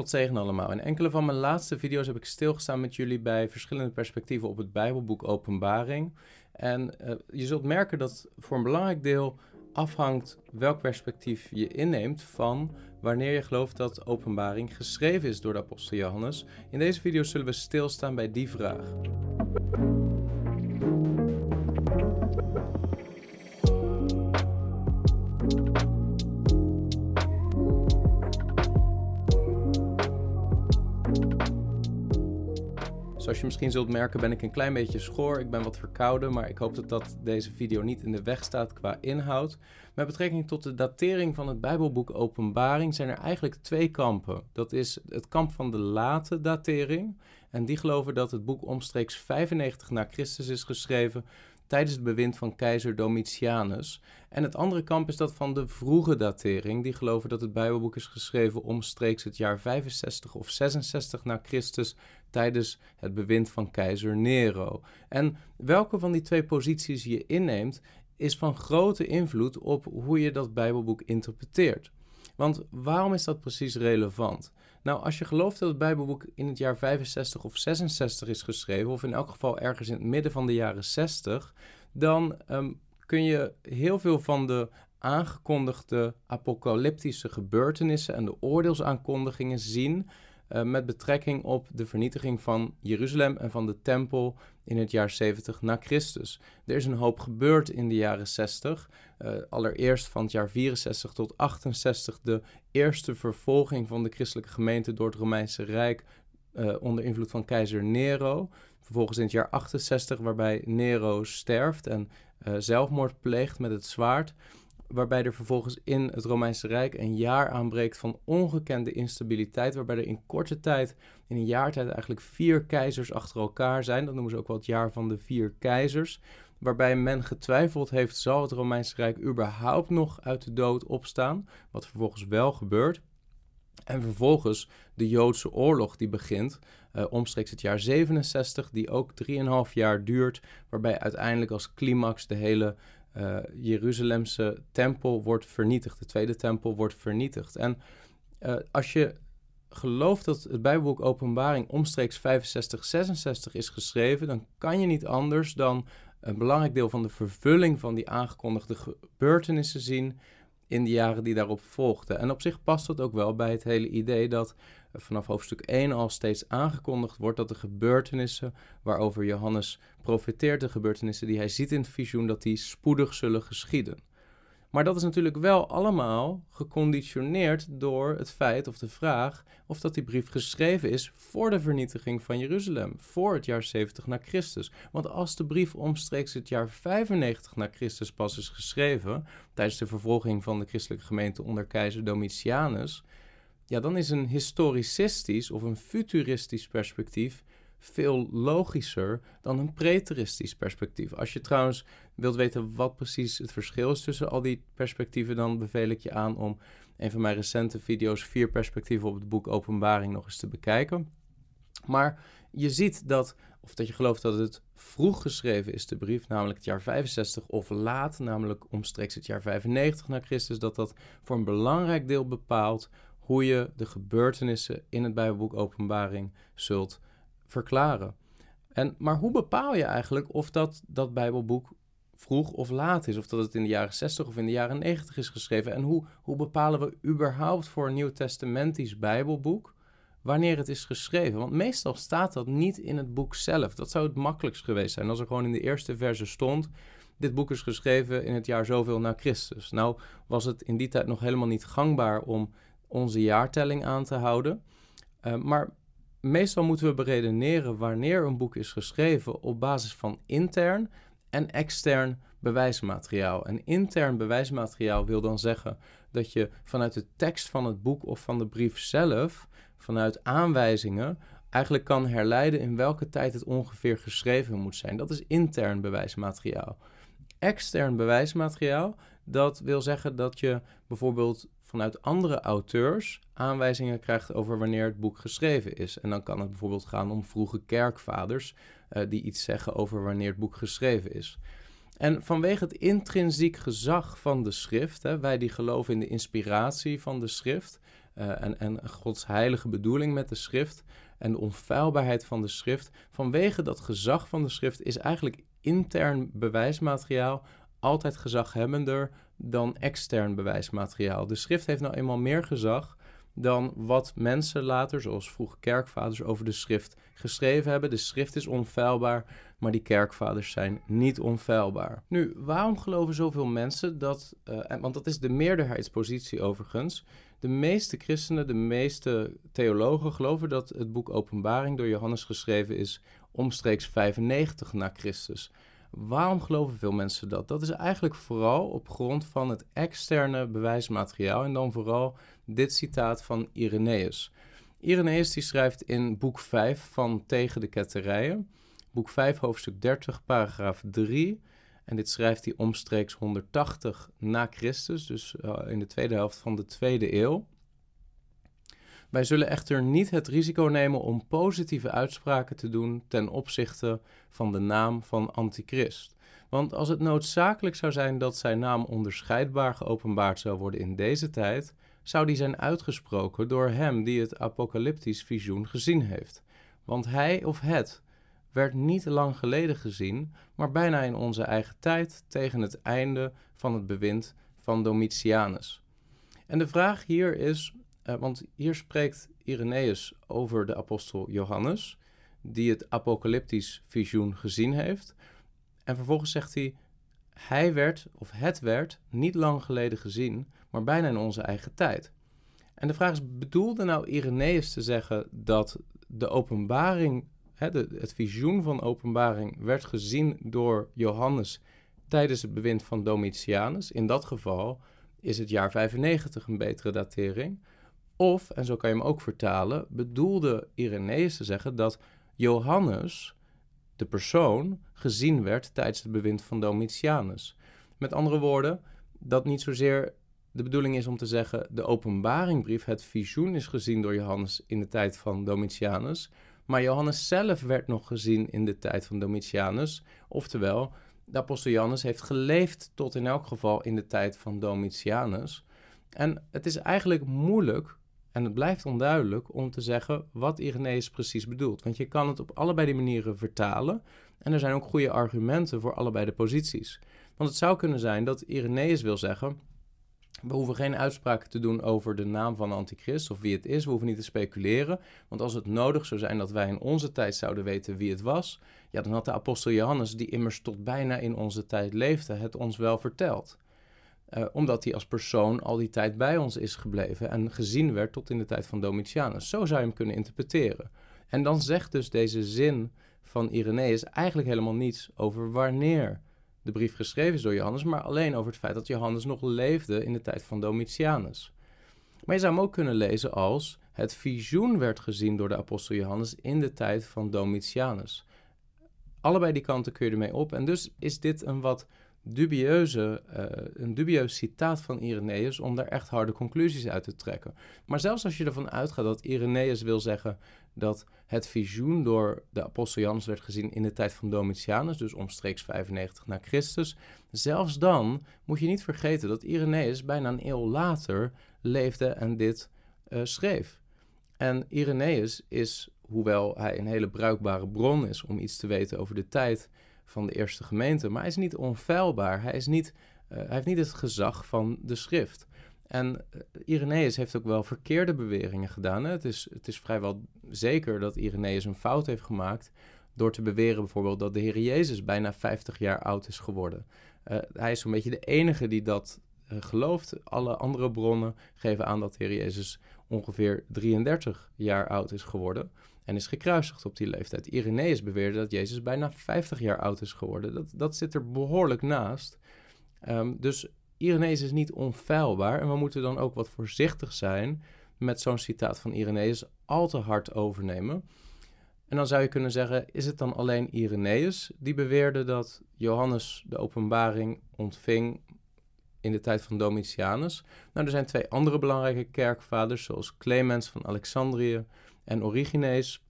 God zegen allemaal. In enkele van mijn laatste video's heb ik stilgestaan met jullie bij verschillende perspectieven op het Bijbelboek Openbaring. En uh, je zult merken dat voor een belangrijk deel afhangt welk perspectief je inneemt van wanneer je gelooft dat Openbaring geschreven is door de apostel Johannes. In deze video zullen we stilstaan bij die vraag. Zoals je misschien zult merken ben ik een klein beetje schoor. Ik ben wat verkouden, maar ik hoop dat, dat deze video niet in de weg staat qua inhoud. Met betrekking tot de datering van het Bijbelboek Openbaring zijn er eigenlijk twee kampen. Dat is het kamp van de late datering. En die geloven dat het boek omstreeks 95 na Christus is geschreven tijdens het bewind van keizer Domitianus. En het andere kamp is dat van de vroege datering. Die geloven dat het Bijbelboek is geschreven omstreeks het jaar 65 of 66 na Christus tijdens het bewind van keizer Nero. En welke van die twee posities je inneemt, is van grote invloed op hoe je dat Bijbelboek interpreteert. Want waarom is dat precies relevant? Nou, als je gelooft dat het Bijbelboek in het jaar 65 of 66 is geschreven, of in elk geval ergens in het midden van de jaren 60, dan ehm, kun je heel veel van de aangekondigde apocalyptische gebeurtenissen en de oordeelsaankondigingen zien uh, met betrekking op de vernietiging van Jeruzalem en van de tempel in het jaar 70 na Christus. Er is een hoop gebeurd in de jaren 60. Uh, eh, allereerst van het jaar 64 tot 68 de eerste vervolging van de christelijke gemeente door het Romeinse Rijk uh, onder invloed van keizer Nero. Vervolgens in het jaar 68 waarbij Nero sterft en zelfmoord pleegt met het zwaard waarbij er vervolgens in het Romeinse Rijk een jaar aanbreekt van ongekende instabiliteit, waarbij er in korte tijd, in een jaar tijd eigenlijk vier keizers achter elkaar zijn. Dat noemen ze ook wel het jaar van de vier keizers, waarbij men getwijfeld heeft, zal het Romeinse Rijk überhaupt nog uit de dood opstaan, wat vervolgens wel gebeurt. En vervolgens de Joodse oorlog die begint, uh, omstreeks het jaar 67, die ook 3,5 jaar duurt, waarbij uiteindelijk als climax de hele uh, Jeruzalemse tempel wordt vernietigd. De tweede tempel wordt vernietigd. En uh, als je gelooft dat het Bijbelboek Openbaring omstreeks 65, 66 is geschreven, dan kan je niet anders dan een belangrijk deel van de vervulling van die aangekondigde gebeurtenissen zien in de jaren die daarop volgden. En op zich past dat ook wel bij het hele idee dat vanaf hoofdstuk 1 al steeds aangekondigd wordt dat de gebeurtenissen waarover Johannes profeteert, de gebeurtenissen die hij ziet in het visioen, dat die spoedig zullen geschieden. Maar dat is natuurlijk wel allemaal geconditioneerd door het feit of de vraag of dat die brief geschreven is voor de vernietiging van Jeruzalem, voor het jaar 70 na Christus. Want als de brief omstreeks het jaar 95 na Christus pas is geschreven, tijdens de vervolging van de christelijke gemeente onder keizer Domitianus, ja, dan is een historicistisch of een futuristisch perspectief veel logischer dan een preteristisch perspectief. Als je trouwens wilt weten wat precies het verschil is tussen al die perspectieven, dan beveel ik je aan om een van mijn recente video's, vier perspectieven op het boek Openbaring, nog eens te bekijken. Maar je ziet dat, of dat je gelooft dat het vroeg geschreven is, de brief, namelijk het jaar 65, of laat, namelijk omstreeks het jaar 95 na Christus, dat dat voor een belangrijk deel bepaalt hoe je de gebeurtenissen in het Bijbelboek Openbaring zult verklaren. En, maar hoe bepaal je eigenlijk of dat, dat Bijbelboek vroeg of laat is? Of dat het in de jaren 60 of in de jaren 90 is geschreven? En hoe, hoe bepalen we überhaupt voor een nieuw-testamentisch Bijbelboek wanneer het is geschreven? Want meestal staat dat niet in het boek zelf. Dat zou het makkelijkst geweest zijn als er gewoon in de eerste verse stond. Dit boek is geschreven in het jaar zoveel na Christus. Nou was het in die tijd nog helemaal niet gangbaar om onze jaartelling aan te houden. Uh, maar meestal moeten we beredeneren wanneer een boek is geschreven op basis van intern en extern bewijsmateriaal. En intern bewijsmateriaal wil dan zeggen dat je vanuit de tekst van het boek of van de brief zelf, vanuit aanwijzingen, eigenlijk kan herleiden in welke tijd het ongeveer geschreven moet zijn. Dat is intern bewijsmateriaal. Extern bewijsmateriaal, dat wil zeggen dat je bijvoorbeeld vanuit andere auteurs aanwijzingen krijgt over wanneer het boek geschreven is. En dan kan het bijvoorbeeld gaan om vroege kerkvaders uh, die iets zeggen over wanneer het boek geschreven is. En vanwege het intrinsiek gezag van de schrift, hè, wij die geloven in de inspiratie van de schrift, uh, en, en Gods heilige bedoeling met de schrift en de onfeilbaarheid van de schrift. Vanwege dat gezag van de schrift is eigenlijk intern bewijsmateriaal altijd gezaghebbender dan extern bewijsmateriaal. De schrift heeft nou eenmaal meer gezag dan wat mensen later, zoals vroege kerkvaders, over de schrift geschreven hebben. De schrift is onfeilbaar, maar die kerkvaders zijn niet onfeilbaar. Nu, waarom geloven zoveel mensen dat, uh, want dat is de meerderheidspositie overigens, de meeste christenen, de meeste theologen geloven dat het boek Openbaring door Johannes geschreven is omstreeks 95 na Christus. Waarom geloven veel mensen dat? Dat is eigenlijk vooral op grond van het externe bewijsmateriaal en dan vooral dit citaat van Irenaeus. Irenaeus die schrijft in boek 5 van Tegen de Ketterijen, boek 5 hoofdstuk 30 paragraaf 3 en dit schrijft hij omstreeks 180 na Christus, dus uh, in de tweede helft van de tweede eeuw. Wij zullen echter niet het risico nemen om positieve uitspraken te doen ten opzichte van de naam van Antichrist. Want als het noodzakelijk zou zijn dat zijn naam onderscheidbaar geopenbaard zou worden in deze tijd, zou die zijn uitgesproken door hem die het apocalyptisch visioen gezien heeft. Want hij of het werd niet lang geleden gezien, maar bijna in onze eigen tijd tegen het einde van het bewind van Domitianus. En de vraag hier is uh, want hier spreekt Irenaeus over de apostel Johannes, die het apocalyptisch visioen gezien heeft. En vervolgens zegt hij: Hij werd, of het werd, niet lang geleden gezien, maar bijna in onze eigen tijd. En de vraag is: bedoelde nou Irenaeus te zeggen dat de openbaring, hè, het visioen van openbaring, werd gezien door Johannes tijdens het bewind van Domitianus? In dat geval is het jaar 95 een betere datering. Of, en zo kan je hem ook vertalen, bedoelde Irenaeus te zeggen dat Johannes, de persoon, gezien werd tijdens het bewind van Domitianus. Met andere woorden, dat niet zozeer de bedoeling is om te zeggen: de openbaringbrief, het visioen, is gezien door Johannes in de tijd van Domitianus. Maar Johannes zelf werd nog gezien in de tijd van Domitianus. Oftewel, de apostel Johannes heeft geleefd tot in elk geval in de tijd van Domitianus. En het is eigenlijk moeilijk en het blijft onduidelijk om te zeggen wat Irenaeus precies bedoelt. Want je kan het op allebei die manieren vertalen. En er zijn ook goede argumenten voor allebei de posities. Want het zou kunnen zijn dat Irenaeus wil zeggen. We hoeven geen uitspraken te doen over de naam van de antichrist of wie het is. We hoeven niet te speculeren. Want als het nodig zou zijn dat wij in onze tijd zouden weten wie het was, ja, dan had de apostel Johannes, die immers tot bijna in onze tijd leefde, het ons wel verteld. Uh, omdat hij als persoon al die tijd bij ons is gebleven en gezien werd tot in de tijd van Domitianus. Zo zou je hem kunnen interpreteren. En dan zegt dus deze zin van Irenaeus eigenlijk helemaal niets over wanneer de brief geschreven is door Johannes, maar alleen over het feit dat Johannes nog leefde in de tijd van Domitianus. Maar je zou hem ook kunnen lezen als het visioen werd gezien door de apostel Johannes in de tijd van Domitianus. Allebei die kanten kun je ermee op en dus is dit een wat dubieuze, uh, een dubieus citaat van Irenaeus om daar echt harde conclusies uit te trekken. Maar zelfs als je ervan uitgaat dat Irenaeus wil zeggen dat het visioen door de apostel Janus werd gezien in de tijd van Domitianus, dus omstreeks 95 na Christus, zelfs dan moet je niet vergeten dat Irenaeus bijna een eeuw later leefde en dit uh, schreef. En Irenaeus is, hoewel hij een hele bruikbare bron is om iets te weten over de tijd van de eerste gemeente. Maar hij is niet onfeilbaar. Hij, is niet, uh, hij heeft niet het gezag van de schrift. En uh, Irenaeus heeft ook wel verkeerde beweringen gedaan. Het, is, het is vrijwel zeker dat Irenaeus een fout heeft gemaakt. Door te beweren bijvoorbeeld dat de Heer Jezus bijna 50 jaar oud is geworden. Uh, hij is zo'n beetje de enige die dat gelooft. Alle andere bronnen geven aan dat de Heer Jezus ongeveer 33 jaar oud is geworden en is gekruisigd op die leeftijd. Irenaeus beweerde dat Jezus bijna 50 jaar oud is geworden. Dat, dat zit er behoorlijk naast. Um, dus Irenaeus is niet onfeilbaar en we moeten dan ook wat voorzichtig zijn met zo'n citaat van Irenaeus al te hard overnemen. En dan zou je kunnen zeggen, is het dan alleen Irenaeus die beweerde dat Johannes de openbaring ontving in de tijd van Domitianus? Nou, er zijn twee andere belangrijke kerkvaders, zoals Clemens van Alexandrië en Origenes.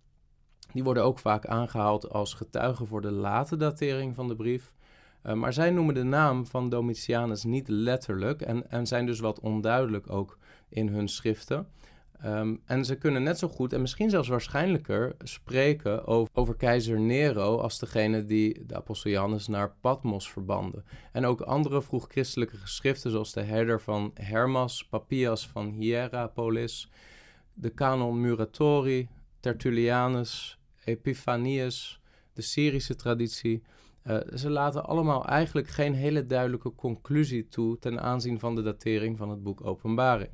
Die worden ook vaak aangehaald als getuigen voor de late datering van de brief. Uh, maar zij noemen de naam van Domitianus niet letterlijk en, en zijn dus wat onduidelijk ook in hun schriften. Ehm, en ze kunnen net zo goed en misschien zelfs waarschijnlijker spreken over, over, keizer Nero als degene die de apostel Johannes naar Patmos verbanden. En ook andere vroeg-christelijke geschriften zoals de herder van Hermas, Papias van Hierapolis, de canon Muratori, Tertullianus, Epiphanius, de Syrische traditie. Uh, ze laten allemaal eigenlijk geen hele duidelijke conclusie toe ten aanzien van de datering van het boek Openbaring.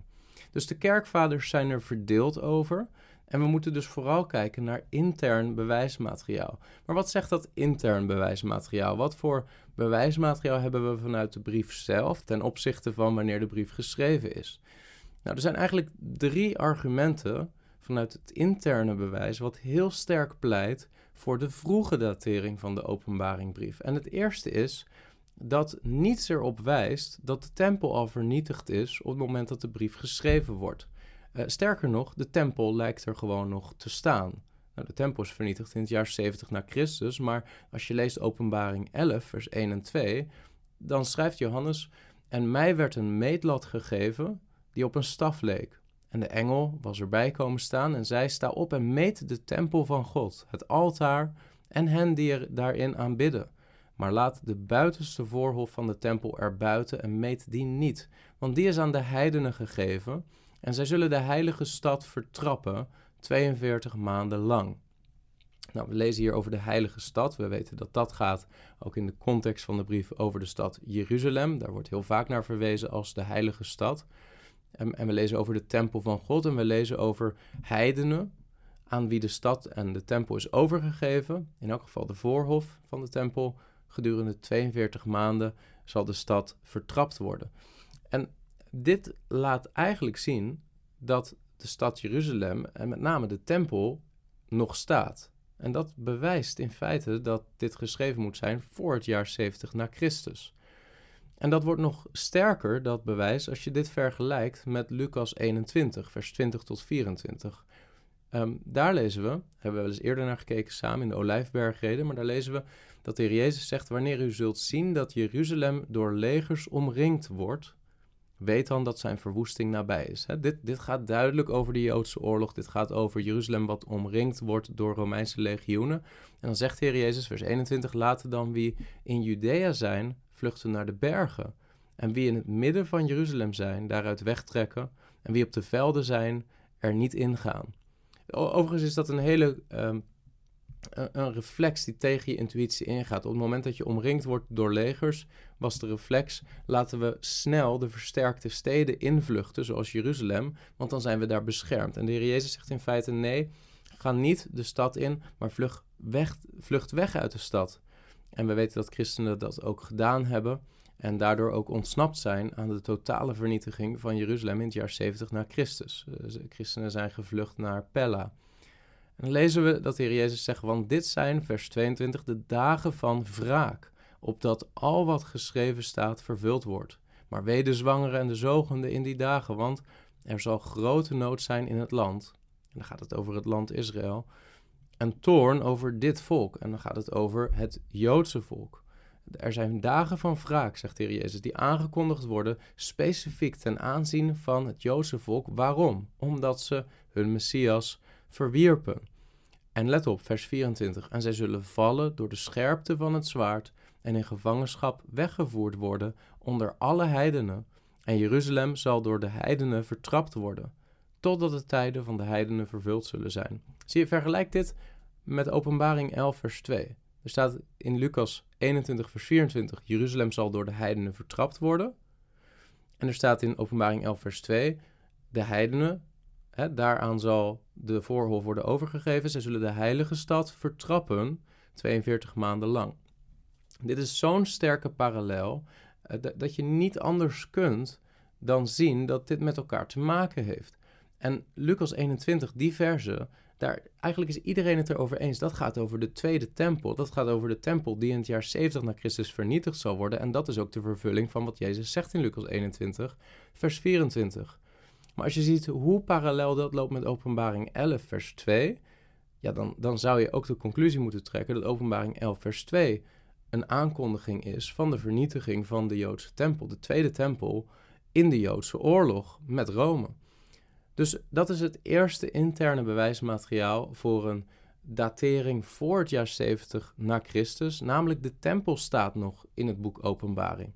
Dus de kerkvaders zijn er verdeeld over. En we moeten dus vooral kijken naar intern bewijsmateriaal. Maar wat zegt dat intern bewijsmateriaal? Wat voor bewijsmateriaal hebben we vanuit de brief zelf ten opzichte van wanneer de brief geschreven is? Nou, er zijn eigenlijk drie argumenten vanuit het interne bewijs wat heel sterk pleit voor de vroege datering van de openbaringbrief. En het eerste is dat niets erop wijst dat de tempel al vernietigd is op het moment dat de brief geschreven wordt. Uh, sterker nog, de tempel lijkt er gewoon nog te staan. Nou, de tempel is vernietigd in het jaar 70 na Christus, maar als je leest Openbaring 11, vers 1 en 2, dan schrijft Johannes: En mij werd een meetlat gegeven die op een staf leek. En de engel was erbij komen staan en zei: Sta op en meet de tempel van God, het altaar en hen die er daarin aanbidden. Maar laat de buitenste voorhof van de tempel erbuiten en meet die niet, want die is aan de heidenen gegeven, en zij zullen de heilige stad vertrappen 42 maanden lang. Nou, we lezen hier over de heilige stad. We weten dat dat gaat ook in de context van de brief over de stad Jeruzalem. Daar wordt heel vaak naar verwezen als de heilige stad. En, en we lezen over de tempel van God en we lezen over heidenen aan wie de stad en de tempel is overgegeven. In elk geval de voorhof van de tempel Gedurende 42 maanden zal de stad vertrapt worden. En dit laat eigenlijk zien dat de stad Jeruzalem en met name de tempel nog staat. En dat bewijst in feite dat dit geschreven moet zijn voor het jaar 70 na Christus. En dat wordt nog sterker, dat bewijs, als je dit vergelijkt met Lucas 21, vers 20 tot 24. Ehm, daar lezen we, hebben we wel eens eerder naar gekeken samen in de Olijfbergreden, maar daar lezen we dat de Heer Jezus zegt: Wanneer u zult zien dat Jeruzalem door legers omringd wordt, weet dan dat zijn verwoesting nabij is. dit, dit gaat duidelijk over de Joodse oorlog. Dit gaat over Jeruzalem wat omringd wordt door Romeinse legioenen. En dan zegt de Heer Jezus, vers 21, laten dan wie in Judea zijn, vluchten naar de bergen. En wie in het midden van Jeruzalem zijn, daaruit wegtrekken. En wie op de velden zijn, er niet ingaan. Overigens is dat een hele ehm, een reflex die tegen je intuïtie ingaat. Op het moment dat je omringd wordt door legers, was de reflex: laten we snel de versterkte steden invluchten, zoals Jeruzalem, want dan zijn we daar beschermd. En de Heer Jezus zegt in feite: nee, ga niet de stad in, maar vlucht weg, vlucht weg uit de stad. En we weten dat christenen dat ook gedaan hebben en daardoor ook ontsnapt zijn aan de totale vernietiging van Jeruzalem in het jaar 70 na Christus. Eh, christenen zijn gevlucht naar Pella. En dan lezen we dat de Heer Jezus zegt, want dit zijn, vers 22, de dagen van wraak, opdat al wat geschreven staat vervuld wordt. Maar wee de zwangeren en de zogende in die dagen, want er zal grote nood zijn in het land. En dan gaat het over het land Israël. En toorn over dit volk. En dan gaat het over het Joodse volk. Er zijn dagen van wraak, zegt de Heer Jezus, die aangekondigd worden specifiek ten aanzien van het Joodse volk. Waarom? Omdat ze hun Messias verwierpen. En let op, vers 24. En zij zullen vallen door de scherpte van het zwaard en in gevangenschap weggevoerd worden onder alle heidenen. En Jeruzalem zal door de heidenen vertrapt worden, totdat de tijden van de heidenen vervuld zullen zijn. Zie je, vergelijk dit met Openbaring 11, vers 2. Er staat in Lucas 21, vers 24: Jeruzalem zal door de heidenen vertrapt worden. En er staat in Openbaring 11, vers 2: De heidenen, Hè, daaraan zal de voorhof worden overgegeven. Zij zullen de heilige stad vertrappen 42 maanden lang. Dit is zo'n sterke parallel uh, dat je niet anders kunt dan zien dat dit met elkaar te maken heeft. En Lucas 21, die verse, daar eigenlijk is iedereen het erover eens. Dat gaat over de tweede tempel. Dat gaat over de tempel die in het jaar 70 na Christus vernietigd zal worden. En dat is ook de vervulling van wat Jezus zegt in Lucas 21, vers 24. Maar als je ziet hoe parallel dat loopt met Openbaring 11, vers 2, ja, dan, dan zou je ook de conclusie moeten trekken dat Openbaring 11, vers 2 een aankondiging is van de vernietiging van de Joodse tempel, de tweede tempel in de Joodse oorlog met Rome. Dus dat is het eerste interne bewijsmateriaal voor een datering voor het jaar 70 na Christus, namelijk de tempel staat nog in het boek Openbaring.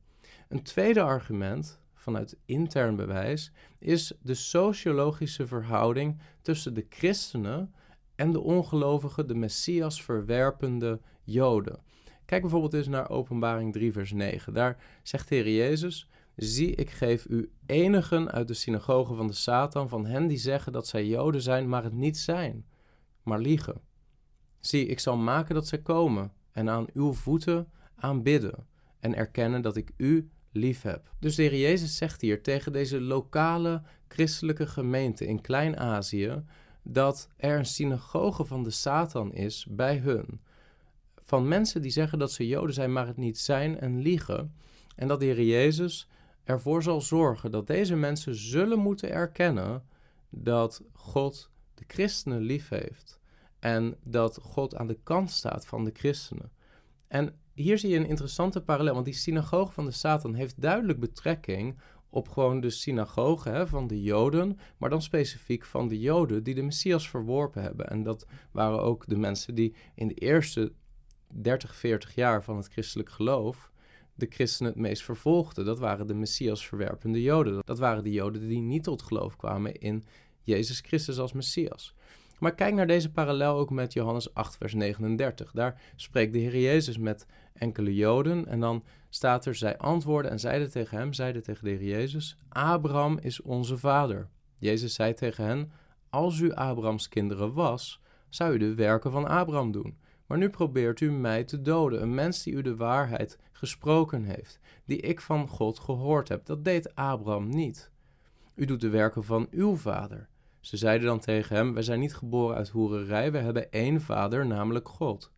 Een tweede argument vanuit intern bewijs is de sociologische verhouding tussen de christenen en de ongelovigen, de Messias verwerpende Joden. Kijk bijvoorbeeld eens naar Openbaring 3, vers 9. Daar zegt de Heer Jezus: Zie, ik geef u enigen uit de synagogen van de Satan, van hen die zeggen dat zij Joden zijn, maar het niet zijn, maar liegen. Zie, ik zal maken dat zij komen en aan uw voeten aanbidden en erkennen dat ik u lief heb. Dus de Heer Jezus zegt hier tegen deze lokale christelijke gemeente in Klein-Azië dat er een synagoge van de Satan is bij hun. Van mensen die zeggen dat ze Joden zijn, maar het niet zijn en liegen. En dat de Heer Jezus ervoor zal zorgen dat deze mensen zullen moeten erkennen dat God de christenen lief heeft. En dat God aan de kant staat van de christenen. En hier zie je een interessante parallel, want die synagoge van de Satan heeft duidelijk betrekking op gewoon de synagoge hè, van de Joden, maar dan specifiek van de Joden die de Messias verworpen hebben. En dat waren ook de mensen die in de eerste 30, 40 jaar van het christelijk geloof de christenen het meest vervolgden. Dat waren de Messias verwerpende Joden. Dat waren de Joden die niet tot geloof kwamen in Jezus Christus als Messias. Maar kijk naar deze parallel ook met Johannes 8, vers 39. Daar spreekt de Heer Jezus met enkele Joden en dan staat er, zij antwoorden en zeiden tegen hem, zeiden tegen de Heer Jezus, Abraham is onze vader. Jezus zei tegen hen, als u Abrahams kinderen was, zou u de werken van Abraham doen. Maar nu probeert u mij te doden, een mens die u de waarheid gesproken heeft, die ik van God gehoord heb. Dat deed Abraham niet. U doet de werken van uw vader. Ze zeiden dan tegen hem: Wij zijn niet geboren uit hoererij, we hebben één vader, namelijk God.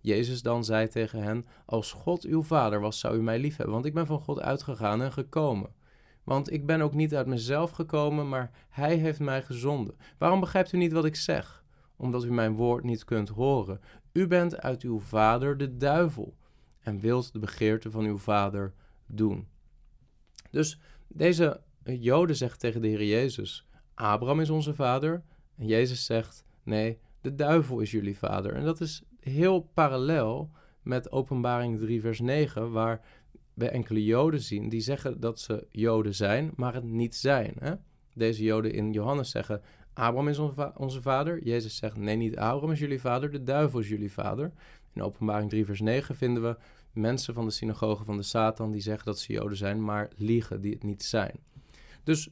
Jezus dan zei tegen hen: Als God uw vader was, zou u mij lief hebben, want ik ben van God uitgegaan en gekomen. Want ik ben ook niet uit mezelf gekomen, maar Hij heeft mij gezonden. Waarom begrijpt u niet wat ik zeg? Omdat u mijn woord niet kunt horen. U bent uit uw vader de duivel en wilt de begeerte van uw vader doen. Dus deze Joden zegt tegen de Heer Jezus: Abraham is onze vader. En Jezus zegt: nee, de duivel is jullie vader. En dat is heel parallel met Openbaring 3, vers 9, waar we enkele Joden zien die zeggen dat ze Joden zijn, maar het niet zijn. Hè? Deze Joden in Johannes zeggen: Abraham is onze vader. Jezus zegt: nee, niet Abraham is jullie vader, de duivel is jullie vader. In Openbaring 3, vers 9 vinden we mensen van de synagoge van de Satan die zeggen dat ze Joden zijn, maar liegen die het niet zijn. Dus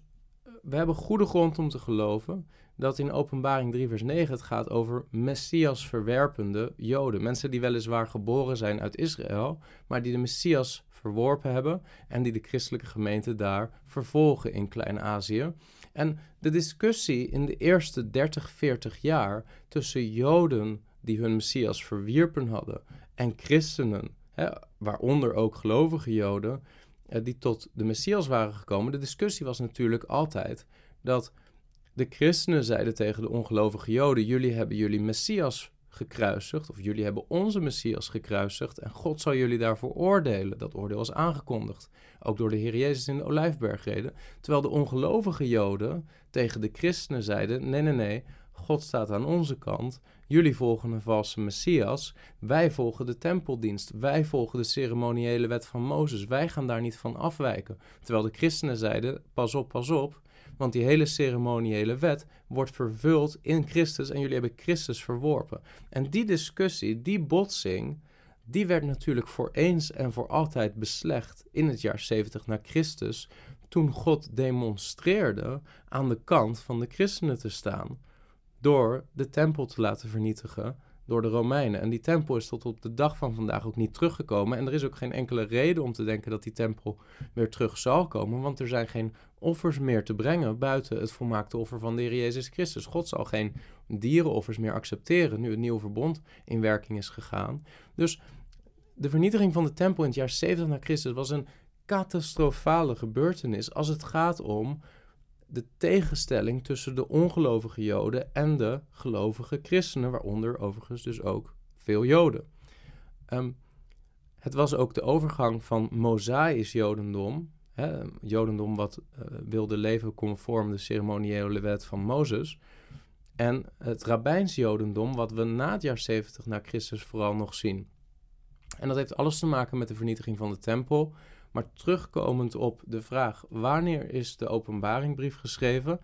we hebben goede grond om te geloven dat in Openbaring 3, vers 9 het gaat over Messias verwerpende Joden. Mensen die weliswaar geboren zijn uit Israël, maar die de Messias verworpen hebben en die de christelijke gemeente daar vervolgen in Klein-Azië. En de discussie in de eerste 30, 40 jaar tussen Joden die hun Messias verwierpen hadden en christenen, hè, waaronder ook gelovige Joden, eh, die tot de Messias waren gekomen. De discussie was natuurlijk altijd dat de christenen zeiden tegen de ongelovige Joden: Jullie hebben jullie Messias gekruisigd, of jullie hebben onze Messias gekruisigd, en God zal jullie daarvoor oordelen. Dat oordeel was aangekondigd, ook door de Heer Jezus in de Olijfbergreden. Terwijl de ongelovige Joden tegen de christenen zeiden: Nee, nee, nee, God staat aan onze kant. Jullie volgen een valse Messias. Wij volgen de tempeldienst. Wij volgen de ceremoniële wet van Mozes. Wij gaan daar niet van afwijken. Terwijl de christenen zeiden: pas op, pas op. Want die hele ceremoniële wet wordt vervuld in Christus en jullie hebben Christus verworpen. En die discussie, die botsing, die werd natuurlijk voor eens en voor altijd beslecht in het jaar 70 na Christus, toen God demonstreerde aan de kant van de christenen te staan door de tempel te laten vernietigen door de Romeinen. En die tempel is tot op de dag van vandaag ook niet teruggekomen. En er is ook geen enkele reden om te denken dat die tempel weer terug zal komen, want er zijn geen offers meer te brengen buiten het volmaakte offer van de Heer Jezus Christus. God zal geen dierenoffers meer accepteren nu het nieuwe verbond in werking is gegaan. Dus de vernietiging van de tempel in het jaar 70 na Christus was een catastrofale gebeurtenis als het gaat om de tegenstelling tussen de ongelovige Joden en de gelovige christenen, waaronder overigens dus ook veel Joden. Ehm, het was ook de overgang van Mosaïs Jodendom, hè, Jodendom wat uh, wilde leven conform de ceremoniële wet van Mozes. En het rabbijns Jodendom, wat we na het jaar 70 na Christus vooral nog zien. En dat heeft alles te maken met de vernietiging van de tempel. Maar terugkomend op de vraag wanneer is de openbaringbrief geschreven,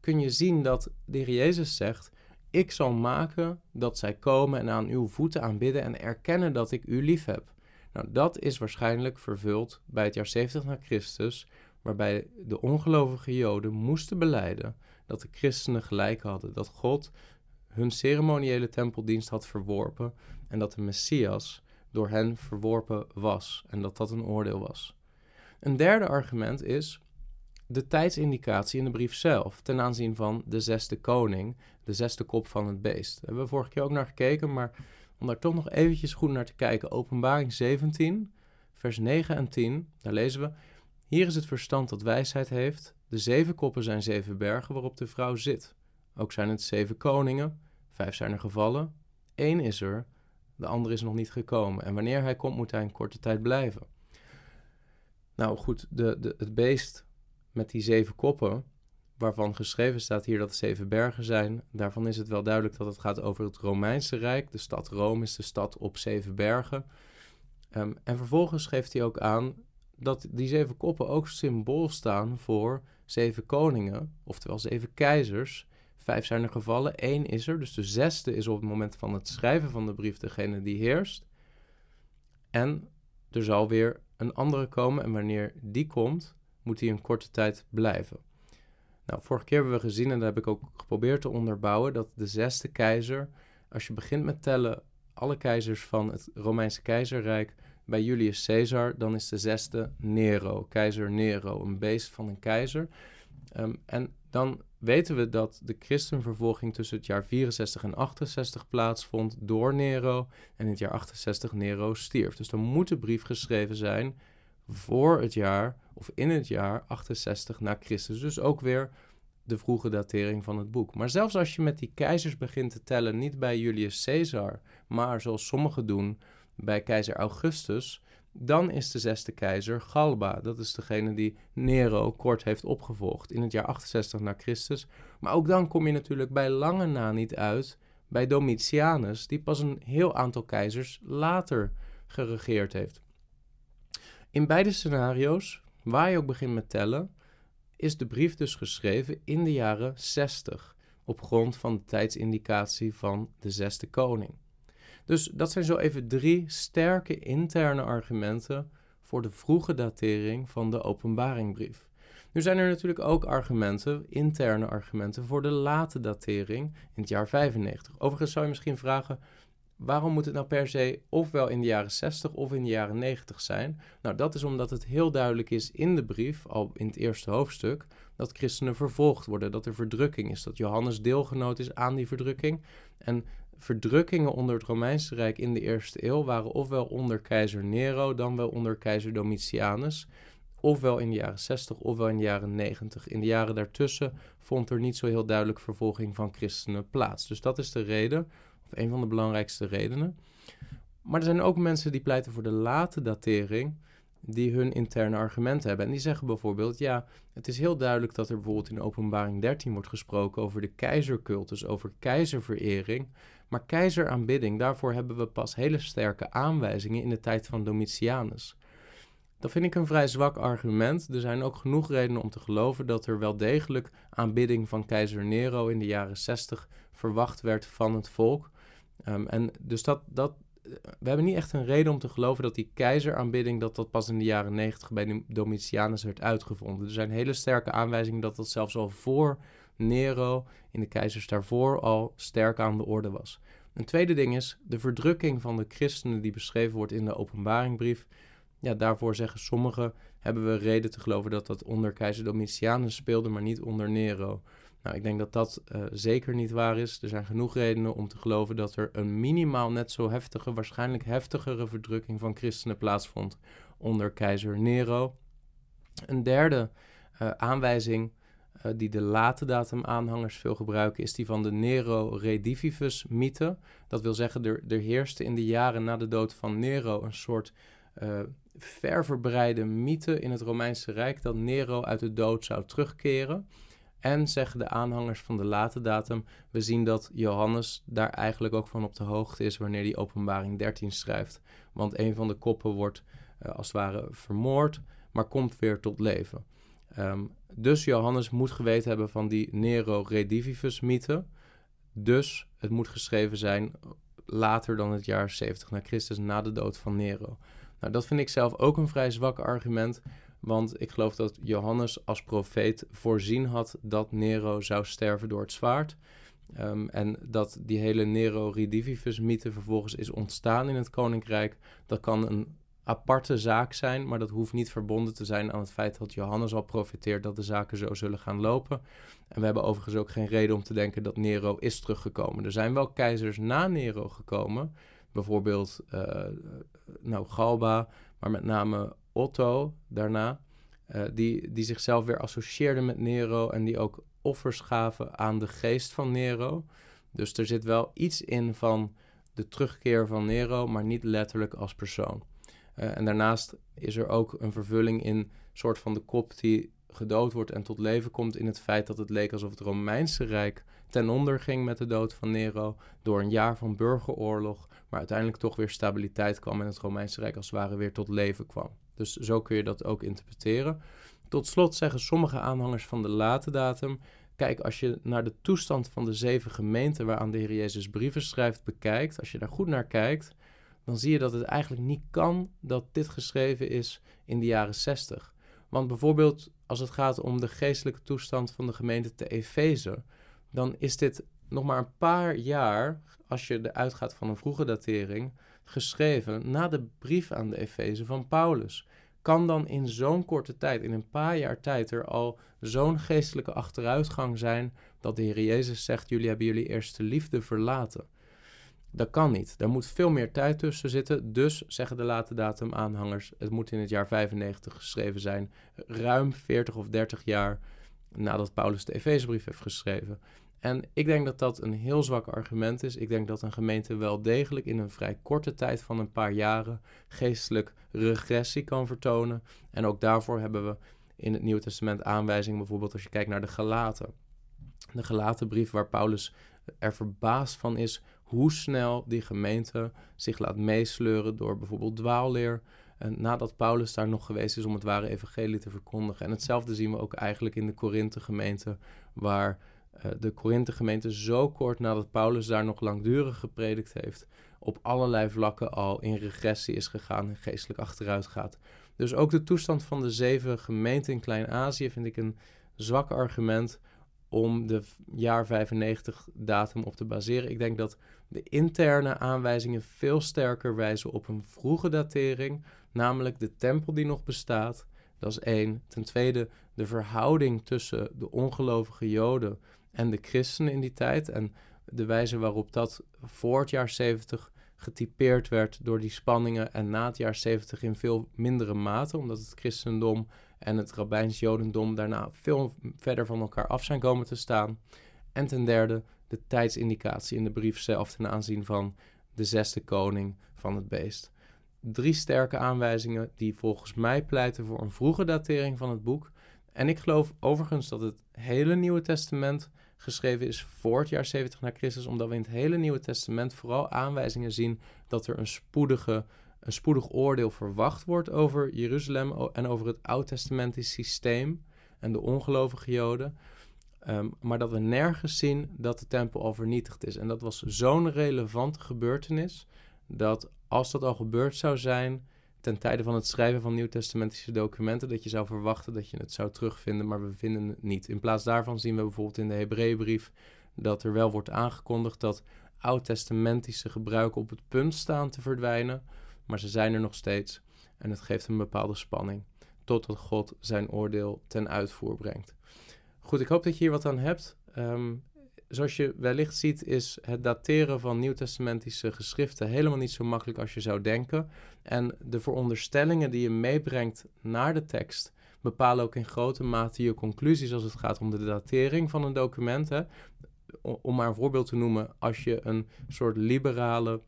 kun je zien dat de heer Jezus zegt: Ik zal maken dat zij komen en aan uw voeten aanbidden en erkennen dat ik u lief heb. Nou, dat is waarschijnlijk vervuld bij het jaar 70 na Christus, waarbij de ongelovige Joden moesten beleiden dat de christenen gelijk hadden, dat God hun ceremoniële tempeldienst had verworpen en dat de Messias door hen verworpen was en dat dat een oordeel was. Een derde argument is de tijdsindicatie in de brief zelf ten aanzien van de zesde koning, de zesde kop van het beest. Daar hebben we vorige keer ook naar gekeken, maar om daar toch nog eventjes goed naar te kijken. Openbaring 17, vers 9 en 10, daar lezen we... Hier is het verstand dat wijsheid heeft. De zeven koppen zijn zeven bergen waarop de vrouw zit. Ook zijn het zeven koningen. Vijf zijn er gevallen. Eén is er, de andere is nog niet gekomen. En wanneer hij komt, moet hij een korte tijd blijven. Nou goed, de, de, het beest met die zeven koppen, waarvan geschreven staat hier dat het zeven bergen zijn, daarvan is het wel duidelijk dat het gaat over het Romeinse Rijk. De stad Rome is de stad op zeven bergen. Um, en vervolgens geeft hij ook aan dat die zeven koppen ook symbool staan voor zeven koningen, oftewel zeven keizers. Vijf zijn er gevallen, één is er. Dus de zesde is op het moment van het schrijven van de brief degene die heerst. En er zal weer een andere komen en wanneer die komt, moet hij een korte tijd blijven. Nou, vorige keer hebben we gezien, en dat heb ik ook geprobeerd te onderbouwen, dat de zesde keizer, als je begint met tellen alle keizers van het Romeinse keizerrijk bij Julius Caesar, dan is de zesde Nero, keizer Nero, een beest van een keizer. Um, en dan weten we dat de christenvervolging tussen het jaar 64 en 68 plaatsvond door Nero en in het jaar 68 Nero stierf. Dus er moet een brief geschreven zijn voor het jaar of in het jaar 68 na Christus. Dus ook weer de vroege datering van het boek. Maar zelfs als je met die keizers begint te tellen, niet bij Julius Caesar, maar zoals sommigen doen bij keizer Augustus, dan is de zesde keizer Galba. Dat is degene die Nero kort heeft opgevolgd in het jaar 68 na Christus. Maar ook dan kom je natuurlijk bij lange na niet uit bij Domitianus, die pas een heel aantal keizers later geregeerd heeft. In beide scenario's, waar je ook begint met tellen, is de brief dus geschreven in de jaren 60 op grond van de tijdsindicatie van de zesde koning. Dus dat zijn zo even drie sterke interne argumenten voor de vroege datering van de openbaringbrief. Nu zijn er natuurlijk ook argumenten, interne argumenten, voor de late datering in het jaar 95. Overigens zou je misschien vragen, waarom moet het nou per se ofwel in de jaren 60 of in de jaren 90 zijn? Nou, dat is omdat het heel duidelijk is in de brief, al in het eerste hoofdstuk, dat christenen vervolgd worden, dat er verdrukking is, dat Johannes deelgenoot is aan die verdrukking. En verdrukkingen onder het Romeinse Rijk in de eerste eeuw waren ofwel onder keizer Nero, dan wel onder keizer Domitianus, ofwel in de jaren 60 ofwel in de jaren 90. In de jaren daartussen vond er niet zo heel duidelijk vervolging van christenen plaats. Dus dat is de reden, of een van de belangrijkste redenen. Maar er zijn ook mensen die pleiten voor de late datering, die hun interne argumenten hebben. En die zeggen bijvoorbeeld, ja, het is heel duidelijk dat er bijvoorbeeld in openbaring 13 wordt gesproken over de keizercultus, over keizerverering. Maar keizeraanbidding, daarvoor hebben we pas hele sterke aanwijzingen in de tijd van Domitianus. Dat vind ik een vrij zwak argument. Er zijn ook genoeg redenen om te geloven dat er wel degelijk aanbidding van keizer Nero in de jaren 60 verwacht werd van het volk. Um, en dus dat, dat, we hebben niet echt een reden om te geloven dat die keizeraanbidding dat dat pas in de jaren 90 bij Domitianus werd uitgevonden. Er zijn hele sterke aanwijzingen dat dat zelfs al voor Nero in de keizers daarvoor al sterk aan de orde was. Een tweede ding is de verdrukking van de christenen die beschreven wordt in de openbaringbrief. Ja, daarvoor zeggen sommigen, hebben we reden te geloven dat dat onder keizer Domitianus speelde, maar niet onder Nero. Nou, ik denk dat dat uh, zeker niet waar is. Er zijn genoeg redenen om te geloven dat er een minimaal net zo heftige, waarschijnlijk heftigere verdrukking van christenen plaatsvond onder keizer Nero. Een derde uh, aanwijzing uh, die de late datum aanhangers veel gebruiken, is die van de Nero Redivivus mythe. Dat wil zeggen, er, er heerste in de jaren na de dood van Nero een soort uh, ververbreide mythe in het Romeinse Rijk dat Nero uit de dood zou terugkeren. En zeggen de aanhangers van de late datum, we zien dat Johannes daar eigenlijk ook van op de hoogte is wanneer hij Openbaring 13 schrijft. Want een van de koppen wordt uh, als het ware vermoord, maar komt weer tot leven. Um, dus Johannes moet geweten hebben van die Nero Redivivus mythe. Dus het moet geschreven zijn later dan het jaar 70 na Christus, na de dood van Nero. Nou, dat vind ik zelf ook een vrij zwak argument, want ik geloof dat Johannes als profeet voorzien had dat Nero zou sterven door het zwaard. Um, en dat die hele Nero Redivivus mythe vervolgens is ontstaan in het koninkrijk, dat kan een aparte zaak zijn, maar dat hoeft niet verbonden te zijn aan het feit dat Johannes al profiteert dat de zaken zo zullen gaan lopen. En we hebben overigens ook geen reden om te denken dat Nero is teruggekomen. Er zijn wel keizers na Nero gekomen, bijvoorbeeld uh, nou, Galba, maar met name Otto daarna, uh, die, die zichzelf weer associeerden met Nero en die ook offers gaven aan de geest van Nero. Dus er zit wel iets in van de terugkeer van Nero, maar niet letterlijk als persoon. Uh, en daarnaast is er ook een vervulling in soort van de kop die gedood wordt en tot leven komt in het feit dat het leek alsof het Romeinse Rijk ten onder ging met de dood van Nero door een jaar van burgeroorlog, maar uiteindelijk toch weer stabiliteit kwam en het Romeinse Rijk als het ware weer tot leven kwam. Dus zo kun je dat ook interpreteren. Tot slot zeggen sommige aanhangers van de late datum: kijk, als je naar de toestand van de zeven gemeenten waaraan de Heer Jezus brieven schrijft bekijkt, als je daar goed naar kijkt, dan zie je dat het eigenlijk niet kan dat dit geschreven is in de jaren 60. Want bijvoorbeeld als het gaat om de geestelijke toestand van de gemeente te Efeze, dan is dit nog maar een paar jaar, als je eruit gaat van een vroege datering, geschreven na de brief aan de Efeze van Paulus. Kan dan in zo'n korte tijd, in een paar jaar tijd, er al zo'n geestelijke achteruitgang zijn dat de Heer Jezus zegt: Jullie hebben jullie eerste liefde verlaten? Dat kan niet. Daar moet veel meer tijd tussen zitten. Dus zeggen de late datum aanhangers, het moet in het jaar 95 geschreven zijn. Ruim 40 of 30 jaar nadat Paulus de Efezebrief heeft geschreven. En ik denk dat dat een heel zwak argument is. Ik denk dat een gemeente wel degelijk in een vrij korte tijd van een paar jaren geestelijk regressie kan vertonen. En ook daarvoor hebben we in het Nieuwe Testament aanwijzingen, bijvoorbeeld als je kijkt naar de Galaten. De Galatenbrief waar Paulus er verbaasd van is hoe snel die gemeente zich laat meesleuren door bijvoorbeeld dwaalleer. En nadat Paulus daar nog geweest is om het ware evangelie te verkondigen. En hetzelfde zien we ook eigenlijk in de Korinthe gemeente, waar uh, de Korinthe gemeente zo kort nadat Paulus daar nog langdurig gepredikt heeft, op allerlei vlakken al in regressie is gegaan en geestelijk achteruit gaat. Dus ook de toestand van de zeven gemeenten in Klein-Azië vind ik een zwak argument om de jaar 95 datum op te baseren. Ik denk dat de interne aanwijzingen veel sterker wijzen op een vroege datering, namelijk de tempel die nog bestaat. Dat is één. Ten tweede, de verhouding tussen de ongelovige Joden en de christenen in die tijd. En de wijze waarop dat voor het jaar 70 getypeerd werd door die spanningen en na het jaar 70 in veel mindere mate, omdat het christendom en het rabbijns jodendom daarna veel verder van elkaar af zijn komen te staan. En ten derde de tijdsindicatie in de brief zelf ten aanzien van de zesde koning van het beest. Drie sterke aanwijzingen die volgens mij pleiten voor een vroege datering van het boek. En ik geloof overigens dat het hele Nieuwe Testament geschreven is voor het jaar 70 na Christus, omdat we in het hele Nieuwe Testament vooral aanwijzingen zien dat er een spoedige een spoedig oordeel verwacht wordt over Jeruzalem en over het oud-testamentisch systeem en de ongelovige Joden. Ehm, maar dat we nergens zien dat de tempel al vernietigd is. En dat was zo'n relevante gebeurtenis dat als dat al gebeurd zou zijn ten tijde van het schrijven van nieuwtestamentische documenten, dat je zou verwachten dat je het zou terugvinden, maar we vinden het niet. In plaats daarvan zien we bijvoorbeeld in de Hebreeënbrief dat er wel wordt aangekondigd dat oud-testamentische gebruiken op het punt staan te verdwijnen, maar ze zijn er nog steeds en het geeft een bepaalde spanning totdat God zijn oordeel ten uitvoer brengt. Goed, ik hoop dat je hier wat aan hebt. Ehm, zoals je wellicht ziet, is het dateren van nieuwtestamentische geschriften helemaal niet zo makkelijk als je zou denken. En de veronderstellingen die je meebrengt naar de tekst bepalen ook in grote mate je conclusies als het gaat om de datering van een document. Hè. Om maar een voorbeeld te noemen, als je een soort liberale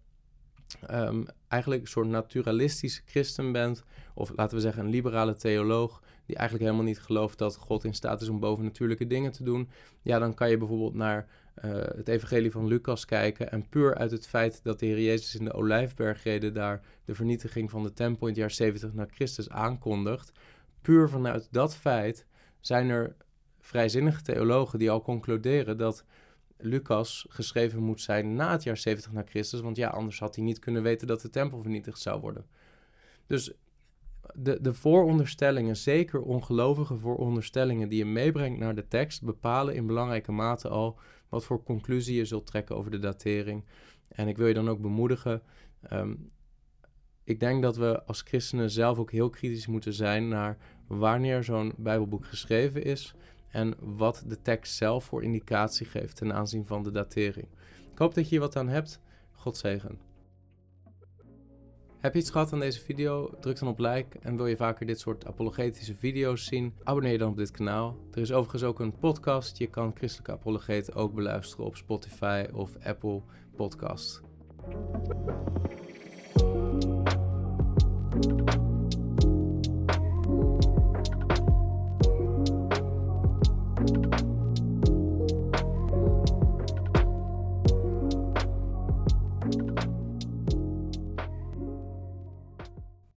um, eigenlijk een soort naturalistische christen bent, of laten we zeggen een liberale theoloog, die eigenlijk helemaal niet gelooft dat God in staat is om bovennatuurlijke dingen te doen, ja, dan kan je bijvoorbeeld naar uh, het evangelie van Lucas kijken en puur uit het feit dat de Heer Jezus in de Olijfbergreden daar de vernietiging van de tempel in het jaar 70 na Christus aankondigt, puur vanuit dat feit zijn er vrijzinnige theologen die al concluderen dat Lucas geschreven moet zijn na het jaar 70 na Christus, want ja, anders had hij niet kunnen weten dat de tempel vernietigd zou worden. Dus de, de vooronderstellingen, zeker ongelovige vooronderstellingen die je meebrengt naar de tekst, bepalen in belangrijke mate al wat voor conclusie je zult trekken over de datering. En ik wil je dan ook bemoedigen. Ehm, ik denk dat we als christenen zelf ook heel kritisch moeten zijn naar wanneer zo'n Bijbelboek geschreven is en wat de tekst zelf voor indicatie geeft ten aanzien van de datering. Ik hoop dat je hier wat aan hebt. God zegen. Heb je iets gehad aan deze video? Druk dan op like. En wil je vaker dit soort apologetische video's zien? Abonneer je dan op dit kanaal. Er is overigens ook een podcast. Je kan Christelijke Apologeten ook beluisteren op Spotify of Apple Podcasts.